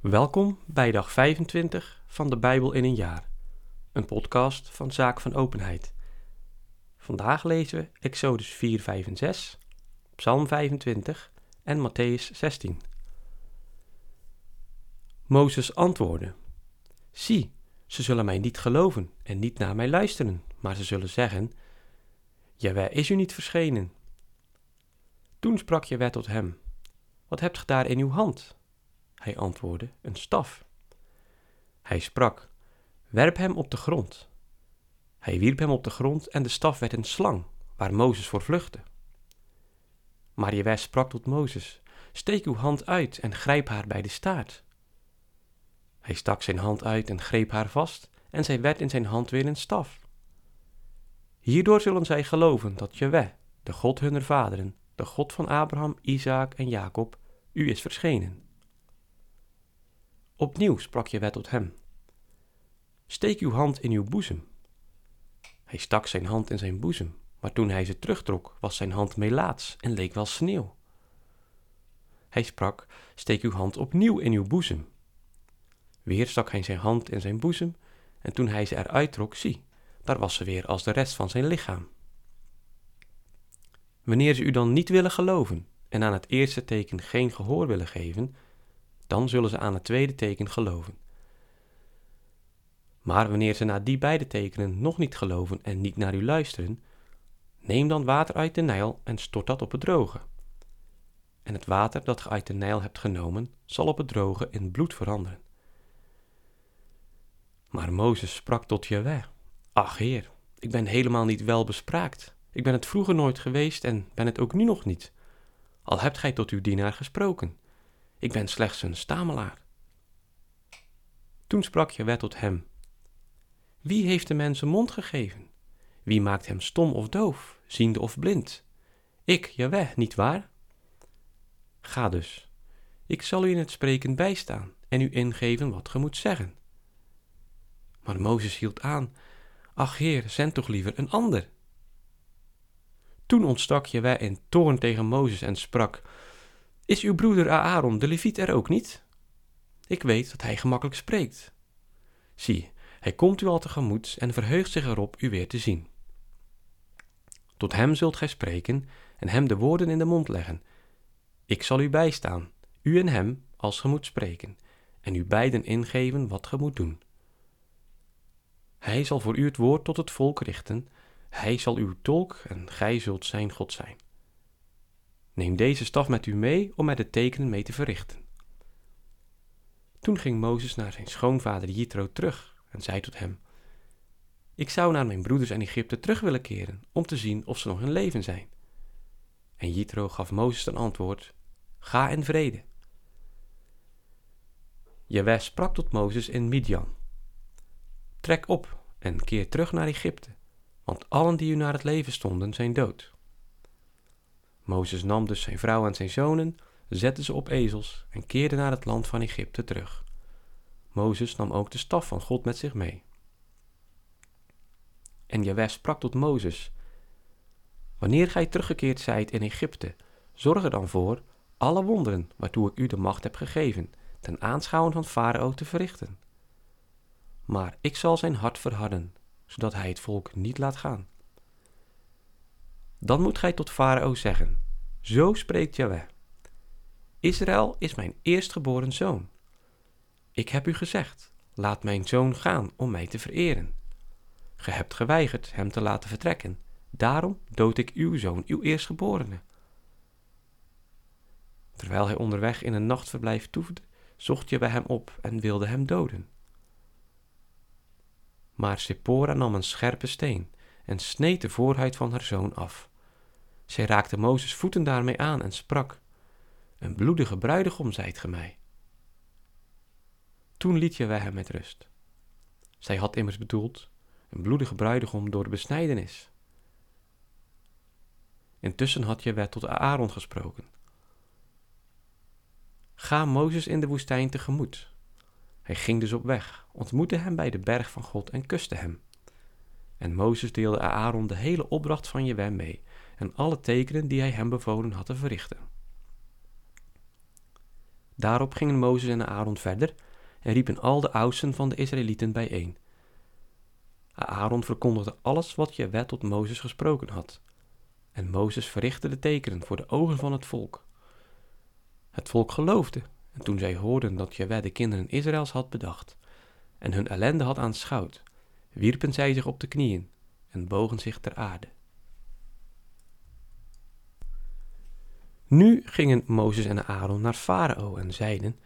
Welkom bij dag 25 van de Bijbel in een jaar, een podcast van Zaak van Openheid. Vandaag lezen we Exodus 4, 5 en 6, Psalm 25 en Matthäus 16. Mozes antwoordde: Zie, ze zullen mij niet geloven en niet naar mij luisteren, maar ze zullen zeggen: Jawel is u niet verschenen. Toen sprak Jawel tot hem: Wat hebt ge daar in uw hand? Hij antwoordde: Een staf. Hij sprak: Werp hem op de grond. Hij wierp hem op de grond en de staf werd een slang, waar Mozes voor vluchtte. Maar Jewes sprak tot Mozes: Steek uw hand uit en grijp haar bij de staart. Hij stak zijn hand uit en greep haar vast, en zij werd in zijn hand weer een staf. Hierdoor zullen zij geloven dat Jeweh, de God hunner vaderen, de God van Abraham, Isaac en Jacob, u is verschenen. Opnieuw sprak Jeweh tot hem. Steek uw hand in uw boezem. Hij stak zijn hand in zijn boezem, maar toen hij ze terugtrok, was zijn hand melaats en leek wel sneeuw. Hij sprak: Steek uw hand opnieuw in uw boezem. Weer stak hij zijn hand in zijn boezem, en toen hij ze eruit trok, zie, daar was ze weer als de rest van zijn lichaam. Wanneer ze u dan niet willen geloven en aan het eerste teken geen gehoor willen geven, dan zullen ze aan het tweede teken geloven. Maar wanneer ze na die beide tekenen nog niet geloven en niet naar u luisteren, neem dan water uit de Nijl en stort dat op het droge. En het water dat ge uit de Nijl hebt genomen, zal op het droge in bloed veranderen. Maar Mozes sprak tot Jahweh, Ach heer, ik ben helemaal niet wel bespraakt. Ik ben het vroeger nooit geweest en ben het ook nu nog niet. Al hebt gij tot uw dienaar gesproken. Ik ben slechts een stamelaar. Toen sprak Jaweh tot hem. Wie heeft de mens een mond gegeven? Wie maakt hem stom of doof, ziende of blind? Ik, Jaweh, niet waar? Ga dus. Ik zal u in het spreken bijstaan en u ingeven wat ge moet zeggen. Maar Mozes hield aan. Ach heer, zend toch liever een ander. Toen ontstak Jaweh in toorn tegen Mozes en sprak... Is uw broeder Aaron, de leviet, er ook niet? Ik weet dat hij gemakkelijk spreekt. Zie, hij komt u al tegemoet en verheugt zich erop u weer te zien. Tot hem zult gij spreken en hem de woorden in de mond leggen. Ik zal u bijstaan, u en hem, als ge moet spreken, en u beiden ingeven wat ge moet doen. Hij zal voor u het woord tot het volk richten, hij zal uw tolk en gij zult zijn God zijn. Neem deze staf met u mee om er de tekenen mee te verrichten. Toen ging Mozes naar zijn schoonvader Jitro terug en zei tot hem: Ik zou naar mijn broeders in Egypte terug willen keren om te zien of ze nog in leven zijn. En Jitro gaf Mozes een antwoord: Ga in vrede. Jaweh sprak tot Mozes in Midian: Trek op en keer terug naar Egypte, want allen die u naar het leven stonden zijn dood. Mozes nam dus zijn vrouw en zijn zonen, zette ze op ezels en keerde naar het land van Egypte terug. Mozes nam ook de staf van God met zich mee. En Jaweh sprak tot Mozes: Wanneer gij teruggekeerd zijt in Egypte, zorg er dan voor alle wonderen waartoe ik u de macht heb gegeven, ten aanschouwen van Farao te verrichten. Maar ik zal zijn hart verharden, zodat hij het volk niet laat gaan. Dan moet gij tot Farao zeggen: Zo spreekt Jaweh. Israël is mijn eerstgeboren zoon. Ik heb u gezegd: Laat mijn zoon gaan om mij te vereren. Ge hebt geweigerd hem te laten vertrekken. Daarom dood ik uw zoon, uw eerstgeborene. Terwijl hij onderweg in een nachtverblijf toefde, zocht je bij hem op en wilde hem doden. Maar Sephora nam een scherpe steen en sneed de voorhuid van haar zoon af. Zij raakte Mozes voeten daarmee aan en sprak: Een bloedige bruidegom zijt ge mij. Toen liet wij hem met rust. Zij had immers bedoeld een bloedige bruidegom door de besnijdenis. Intussen had Jewe tot Aaron gesproken. Ga Mozes in de woestijn tegemoet. Hij ging dus op weg, ontmoette hem bij de berg van God en kuste hem. En Mozes deelde Aaron de hele opdracht van Jewe mee en alle tekenen die hij hem bevolen had te verrichten. Daarop gingen Mozes en Aaron verder en riepen al de oudsten van de Israëlieten bijeen. Aaron verkondigde alles wat Jehovah tot Mozes gesproken had. En Mozes verrichtte de tekenen voor de ogen van het volk. Het volk geloofde, en toen zij hoorden dat Jehovah de kinderen Israëls had bedacht en hun ellende had aanschouwd, wierpen zij zich op de knieën en bogen zich ter aarde. Nu gingen Mozes en Aaron naar Farao en zeiden: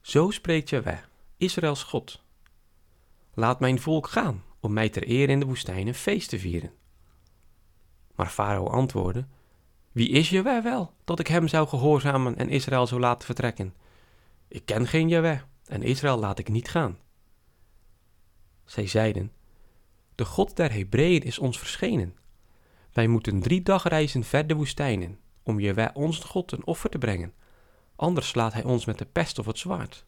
Zo spreekt Jehovah, Israëls God. Laat mijn volk gaan om mij ter eer in de woestijn een feest te vieren. Maar Farao antwoordde: Wie is Jehovah wel, dat ik hem zou gehoorzamen en Israël zou laten vertrekken? Ik ken geen Jehovah en Israël laat ik niet gaan. Zij zeiden: De God der Hebreeën is ons verschenen. Wij moeten drie dagreizen ver de woestijn in, om Jehovah onze God een offer te brengen. Anders slaat hij ons met de pest of het zwaard.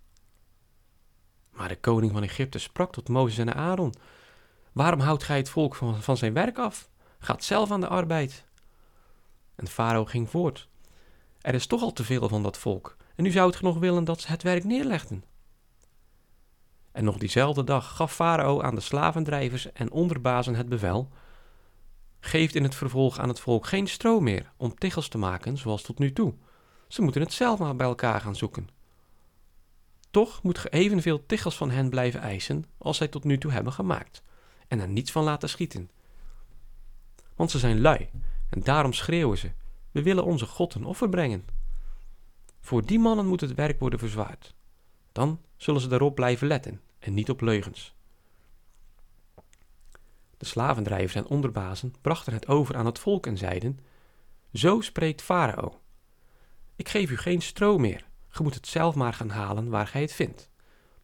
Maar de koning van Egypte sprak tot Mozes en Aaron: Waarom houdt gij het volk van, van zijn werk af? Gaat zelf aan de arbeid. En Farao ging voort. Er is toch al te veel van dat volk, en nu zou het nog willen dat ze het werk neerlegden. En nog diezelfde dag gaf Farao aan de slavendrijvers en onderbazen het bevel: Geeft in het vervolg aan het volk geen stro meer om tichels te maken zoals tot nu toe. Ze moeten het zelf maar bij elkaar gaan zoeken. Toch moet ge evenveel tichels van hen blijven eisen als zij tot nu toe hebben gemaakt, en er niets van laten schieten. Want ze zijn lui, en daarom schreeuwen ze: We willen onze God een offer brengen. Voor die mannen moet het werk worden verzwaard. Dan zullen ze daarop blijven letten en niet op leugens. De slavendrijvers en onderbazen brachten het over aan het volk en zeiden: Zo spreekt Farao: Ik geef u geen stro meer. Ge moet het zelf maar gaan halen waar gij het vindt.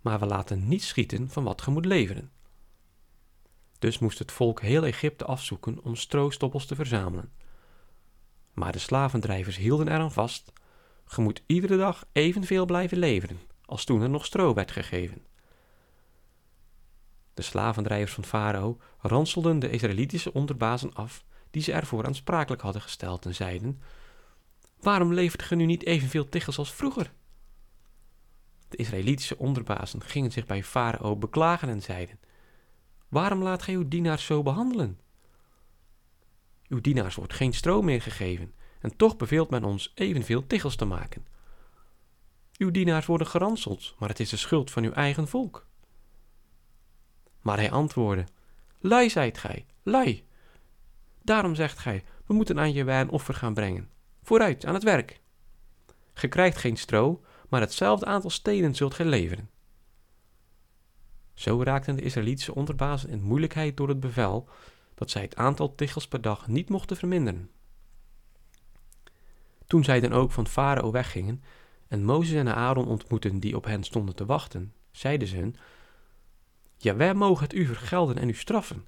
Maar we laten niet schieten van wat ge moet leveren. Dus moest het volk heel Egypte afzoeken om stroostoppels te verzamelen. Maar de slavendrijvers hielden eraan vast: Ge moet iedere dag evenveel blijven leveren als toen er nog stro werd gegeven. De slavendrijvers van Farao ranselden de Israëlitische onderbazen af die ze ervoor aansprakelijk hadden gesteld en zeiden: Waarom levert ge nu niet evenveel tichels als vroeger? De Israëlitische onderbazen gingen zich bij Farao beklagen en zeiden: Waarom laat gij uw dienaars zo behandelen? Uw dienaars wordt geen stro meer gegeven, en toch beveelt men ons evenveel tichels te maken. Uw dienaars worden geranseld, maar het is de schuld van uw eigen volk. Maar hij antwoordde: Lui zijt gij, lui. Daarom zegt gij: We moeten aan je wijn offer gaan brengen. Vooruit, aan het werk. Ge krijgt geen stro, maar hetzelfde aantal stenen zult gij leveren. Zo raakten de Israëlitische onderbazen in moeilijkheid door het bevel dat zij het aantal tichels per dag niet mochten verminderen. Toen zij dan ook van Farao weggingen en Mozes en Aaron ontmoetten die op hen stonden te wachten, zeiden ze hun: Ja, wij mogen het u vergelden en u straffen,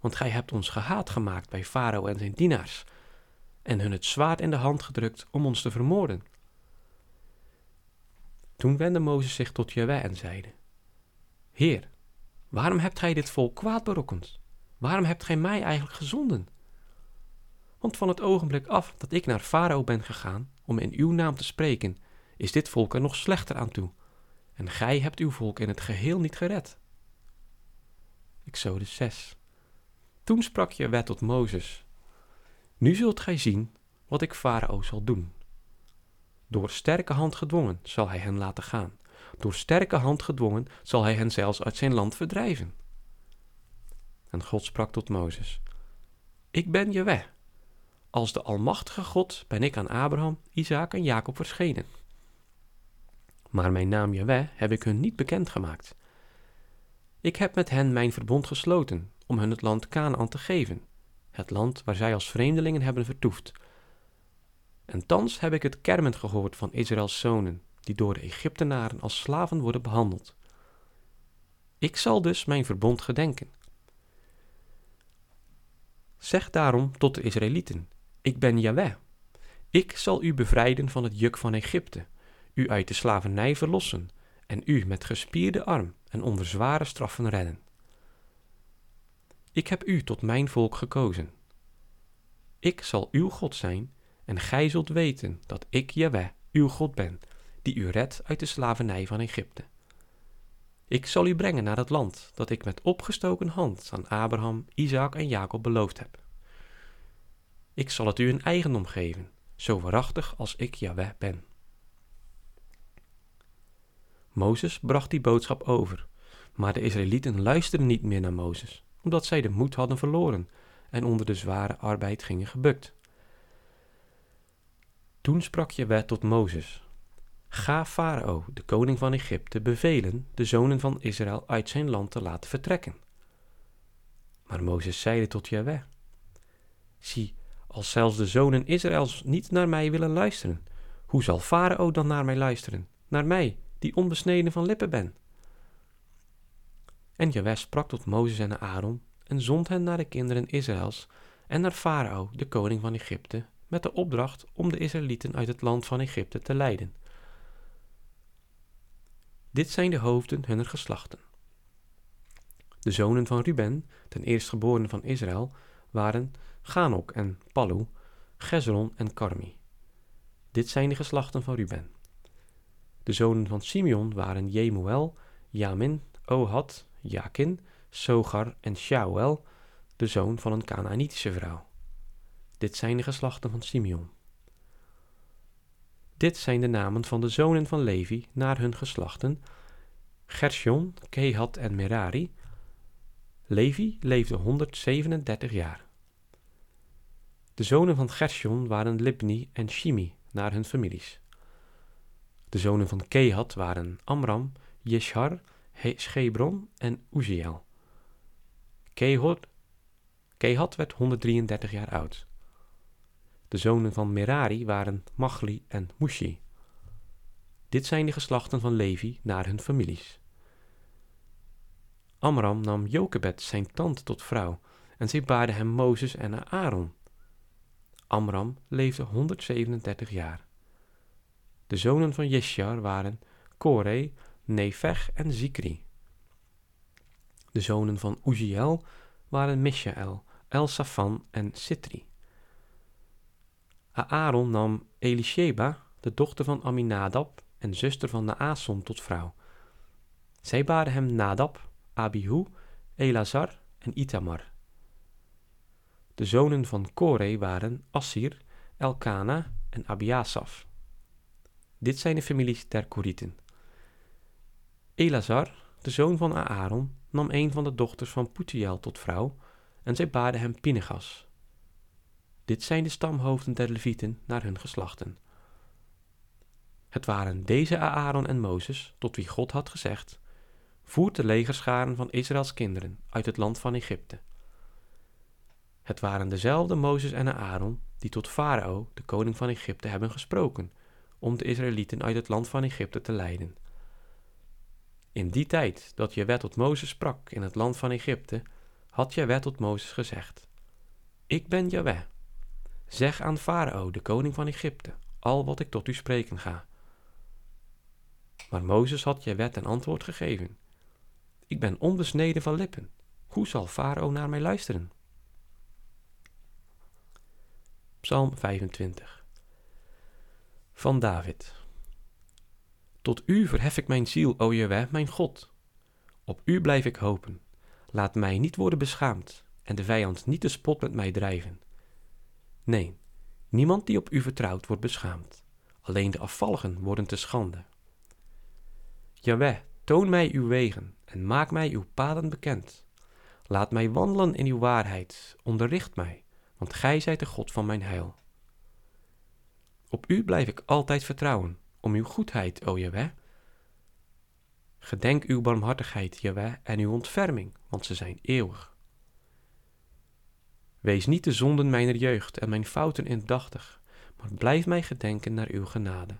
want gij hebt ons gehaat gemaakt bij Farao en zijn dienaars, en hun het zwaard in de hand gedrukt om ons te vermoorden. Toen wendde Mozes zich tot Jaweh en zeide: Heer, waarom hebt gij dit volk kwaad berokkend? Waarom hebt gij mij eigenlijk gezonden? Want van het ogenblik af dat ik naar Farao ben gegaan om in uw naam te spreken, is dit volk er nog slechter aan toe. En gij hebt uw volk in het geheel niet gered. Exodus 6. Toen sprak je wet tot Mozes: Nu zult gij zien wat ik Farao zal doen. Door sterke hand gedwongen zal hij hen laten gaan. Door sterke hand gedwongen zal hij hen zelfs uit zijn land verdrijven. En God sprak tot Mozes: Ik ben je weg. Als de Almachtige God ben ik aan Abraham, Isaac en Jacob verschenen. Maar mijn naam Jaweh heb ik hun niet bekendgemaakt. Ik heb met hen mijn verbond gesloten om hun het land Canaan te geven, het land waar zij als vreemdelingen hebben vertoefd. En thans heb ik het kermen gehoord van Israëls zonen, die door de Egyptenaren als slaven worden behandeld. Ik zal dus mijn verbond gedenken. Zeg daarom tot de Israëlieten: Ik ben Jaweh. Ik zal u bevrijden van het juk van Egypte u uit de slavernij verlossen en u met gespierde arm en onder zware straffen redden. Ik heb u tot mijn volk gekozen. Ik zal uw God zijn en gij zult weten dat ik Jaweh, uw God ben, die u redt uit de slavernij van Egypte. Ik zal u brengen naar het land dat ik met opgestoken hand aan Abraham, Isaac en Jacob beloofd heb. Ik zal het u een eigendom geven, zo waarachtig als ik Jahweh ben. Mozes bracht die boodschap over, maar de Israëlieten luisterden niet meer naar Mozes, omdat zij de moed hadden verloren en onder de zware arbeid gingen gebukt. Toen sprak Jahweh tot Mozes, Ga Farao, de koning van Egypte, bevelen de zonen van Israël uit zijn land te laten vertrekken. Maar Mozes zeide tot Jahweh, Zie, als zelfs de zonen Israëls niet naar mij willen luisteren, hoe zal Farao dan naar mij luisteren, naar mij, die onbesneden van lippen ben? En Jahweh sprak tot Mozes en Aaron en zond hen naar de kinderen Israëls en naar Farao, de koning van Egypte, met de opdracht om de Israëlieten uit het land van Egypte te leiden. Dit zijn de hoofden hunner geslachten. De zonen van Ruben, ten eerstgeborene van Israël, waren Ganok en Pallu, Gezron en Karmi. Dit zijn de geslachten van Ruben. De zonen van Simeon waren Jemuel, Jamin, Ohad, Jakin, Sogar en Shauel, de zoon van een Canaanitische vrouw. Dit zijn de geslachten van Simeon. Dit zijn de namen van de zonen van Levi naar hun geslachten: Gershon, Kehat en Merari. Levi leefde 137 jaar. De zonen van Gershon waren Libni en Shimi naar hun families. De zonen van Kehat waren Amram, Jeshar, Schebron en Uziel. Kehat werd 133 jaar oud. De zonen van Merari waren Machli en Mushi. Dit zijn de geslachten van Levi naar hun families. Amram nam Jokebed zijn tante tot vrouw en zij baarde hem Mozes en Aaron. Amram leefde 137 jaar. De zonen van Jesjar waren Kore, Nefeg en Zikri. De zonen van Uziel waren Mishael, Elsafan en Sitri. Aaron nam Elisheba, de dochter van Aminadab en zuster van Naason, tot vrouw. Zij baarden hem Nadab, Abihu, Elazar en Itamar. De zonen van Kore waren Assir, Elkana en Abiasaf. Dit zijn de families der Korieten. Elazar, de zoon van Aaron, nam een van de dochters van Putiel tot vrouw en zij baarden hem Pinegas. Dit zijn de stamhoofden der Levieten naar hun geslachten. Het waren deze Aaron en Mozes, tot wie God had gezegd: Voert de legerscharen van Israëls kinderen uit het land van Egypte. Het waren dezelfde Mozes en Aaron die tot Farao, de koning van Egypte, hebben gesproken om de Israëlieten uit het land van Egypte te leiden. In die tijd dat je wet tot Mozes sprak in het land van Egypte, had wet tot Mozes gezegd: Ik ben Jaweh. Zeg aan Farao, de koning van Egypte, al wat ik tot u spreken ga. Maar Mozes had wet een antwoord gegeven: Ik ben onbesneden van lippen. Hoe zal Farao naar mij luisteren? Psalm 25 Van David Tot u verhef ik mijn ziel, o Jeweh, mijn God. Op u blijf ik hopen. Laat mij niet worden beschaamd en de vijand niet de spot met mij drijven. Nee, niemand die op u vertrouwt wordt beschaamd. Alleen de afvalligen worden te schande. Jaweh, toon mij uw wegen en maak mij uw paden bekend. Laat mij wandelen in uw waarheid, onderricht mij, want gij zijt de God van mijn heil. Op u blijf ik altijd vertrouwen, om uw goedheid, o Jaweh. Gedenk uw barmhartigheid, Jaweh, en uw ontferming, want ze zijn eeuwig. Wees niet de zonden mijner jeugd en mijn fouten indachtig, maar blijf mij gedenken naar uw genade.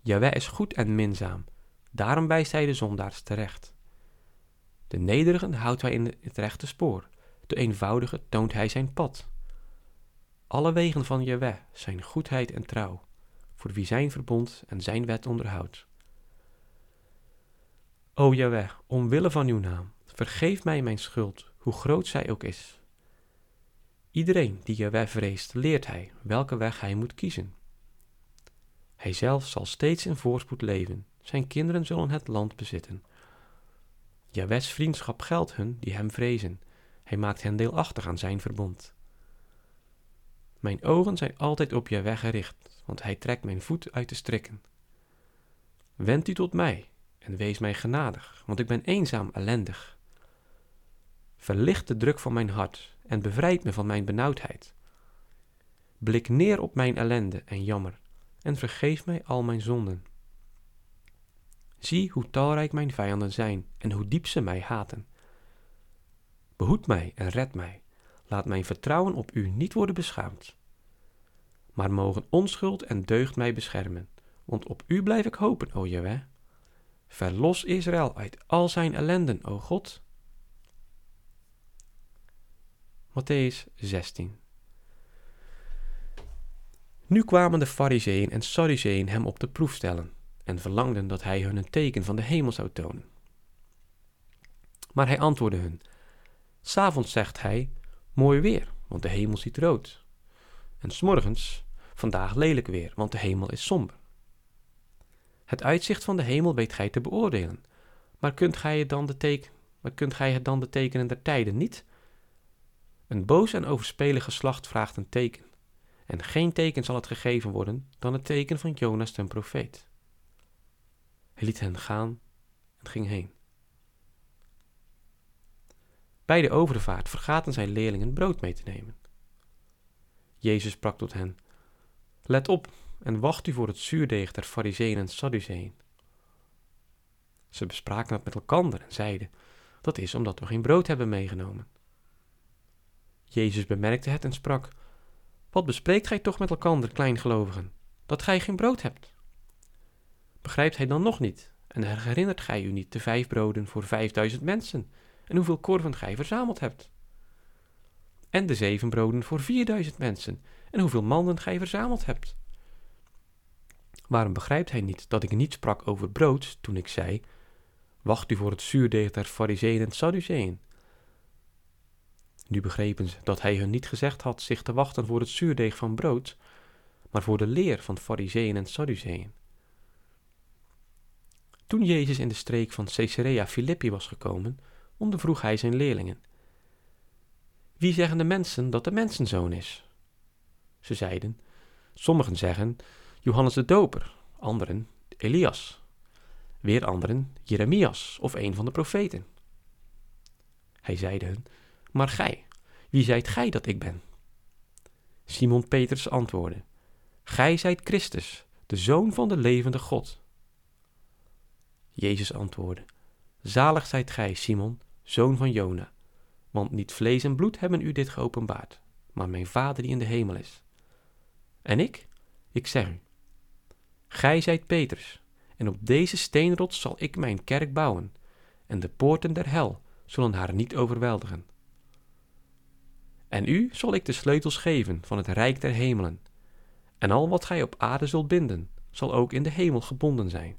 Jaweh is goed en minzaam, daarom wijst hij de zondaars terecht. De nederigen houdt hij in het rechte spoor, de eenvoudige toont hij zijn pad. Alle wegen van Jaweh zijn goedheid en trouw, voor wie zijn verbond en zijn wet onderhoudt. O Jaweh, omwille van uw naam, vergeef mij mijn schuld, hoe groot zij ook is. Iedereen die Jaweh vreest, leert hij welke weg hij moet kiezen. Hij zelf zal steeds in voorspoed leven. Zijn kinderen zullen het land bezitten. Jawes vriendschap geldt hun die hem vrezen. Hij maakt hen deelachtig aan zijn verbond. Mijn ogen zijn altijd op weg gericht, want hij trekt mijn voet uit de strikken. Wend u tot mij en wees mij genadig, want ik ben eenzaam ellendig. Verlicht de druk van mijn hart en bevrijd me van mijn benauwdheid. Blik neer op mijn ellende en jammer en vergeef mij al mijn zonden. Zie hoe talrijk mijn vijanden zijn en hoe diep ze mij haten. Behoed mij en red mij. Laat mijn vertrouwen op u niet worden beschaamd. Maar mogen onschuld en deugd mij beschermen, want op u blijf ik hopen, o Jaweh. Verlos Israël uit al zijn ellenden, o God. Matthäus 16 Nu kwamen de Fariseeën en Sadduceeën hem op de proef stellen en verlangden dat hij hun een teken van de hemel zou tonen. Maar hij antwoordde hun: S'avonds zegt hij: Mooi weer, want de hemel ziet rood. En s'morgens: Vandaag lelijk weer, want de hemel is somber. Het uitzicht van de hemel weet gij te beoordelen, maar kunt gij het dan de, teken, maar kunt gij het dan de tekenen der tijden niet? Een boos en overspelig geslacht vraagt een teken, en geen teken zal het gegeven worden dan het teken van Jonas ten profeet. Hij liet hen gaan en ging heen. Bij de overvaart vergaten zijn leerlingen brood mee te nemen. Jezus sprak tot hen: Let op en wacht u voor het zuurdeeg der Fariseeën en Sadduceeën. Ze bespraken het met elkander en zeiden: Dat is omdat we geen brood hebben meegenomen. Jezus bemerkte het en sprak: Wat bespreekt gij toch met elkander, kleingelovigen, dat gij geen brood hebt? Begrijpt hij dan nog niet? En herinnert gij u niet de vijf broden voor vijfduizend mensen en hoeveel korven gij verzameld hebt? En de zeven broden voor vierduizend mensen en hoeveel manden gij verzameld hebt? Waarom begrijpt hij niet dat ik niet sprak over brood toen ik zei: Wacht u voor het zuurdeeg der Fariseeën en Sadduceeën? Nu begrepen ze dat hij hun niet gezegd had zich te wachten voor het zuurdeeg van brood, maar voor de leer van Fariseeën en Sadduceeën. Toen Jezus in de streek van Caesarea Philippi was gekomen, ondervroeg hij zijn leerlingen: Wie zeggen de mensen dat de mensenzoon is? Ze zeiden: Sommigen zeggen Johannes de Doper, anderen Elias, weer anderen Jeremias of een van de profeten. Hij zeide hun: Maar gij, wie zijt gij dat ik ben? Simon Petrus antwoordde: Gij zijt Christus, de zoon van de levende God. Jezus antwoordde: Zalig zijt gij, Simon, zoon van Jona, want niet vlees en bloed hebben u dit geopenbaard, maar mijn Vader die in de hemel is. En ik, ik zeg u, gij zijt Petrus, en op deze steenrots zal ik mijn kerk bouwen, en de poorten der hel zullen haar niet overweldigen. En u zal ik de sleutels geven van het rijk der hemelen, en al wat gij op aarde zult binden, zal ook in de hemel gebonden zijn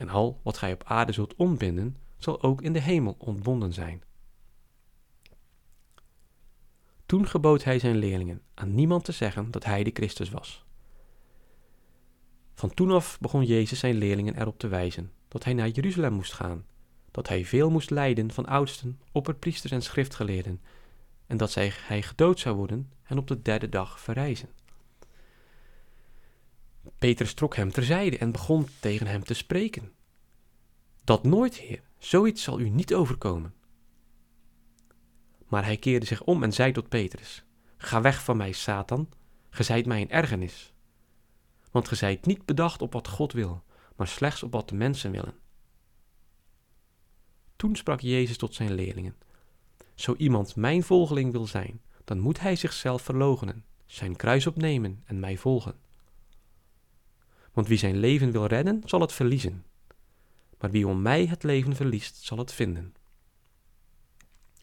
en al wat gij op aarde zult ontbinden, zal ook in de hemel ontbonden zijn. Toen gebood hij zijn leerlingen aan niemand te zeggen dat hij de Christus was. Van toen af begon Jezus zijn leerlingen erop te wijzen dat hij naar Jeruzalem moest gaan, dat hij veel moest lijden van oudsten, opperpriesters en schriftgeleerden, en dat hij gedood zou worden en op de derde dag verrijzen. Petrus trok hem terzijde en begon tegen hem te spreken. Dat nooit, Heer, zoiets zal u niet overkomen. Maar hij keerde zich om en zei tot Petrus: Ga weg van mij, Satan, ge zijt mij een ergernis. Want ge zijt niet bedacht op wat God wil, maar slechts op wat de mensen willen. Toen sprak Jezus tot zijn leerlingen: Zo iemand mijn volgeling wil zijn, dan moet hij zichzelf verloochenen, zijn kruis opnemen en mij volgen. Want wie zijn leven wil redden, zal het verliezen. Maar wie om mij het leven verliest, zal het vinden.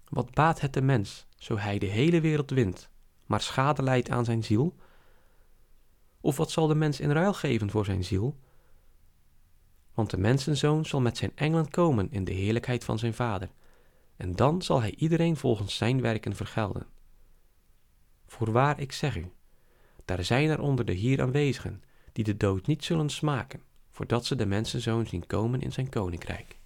Wat baat het de mens, zo hij de hele wereld wint, maar schade leidt aan zijn ziel? Of wat zal de mens in ruil geven voor zijn ziel? Want de mensenzoon zal met zijn engelen komen in de heerlijkheid van zijn vader, en dan zal hij iedereen volgens zijn werken vergelden. Voorwaar, ik zeg u, daar zijn er onder de hier aanwezigen die de dood niet zullen smaken, voordat ze de mensenzoon zien komen in zijn koninkrijk.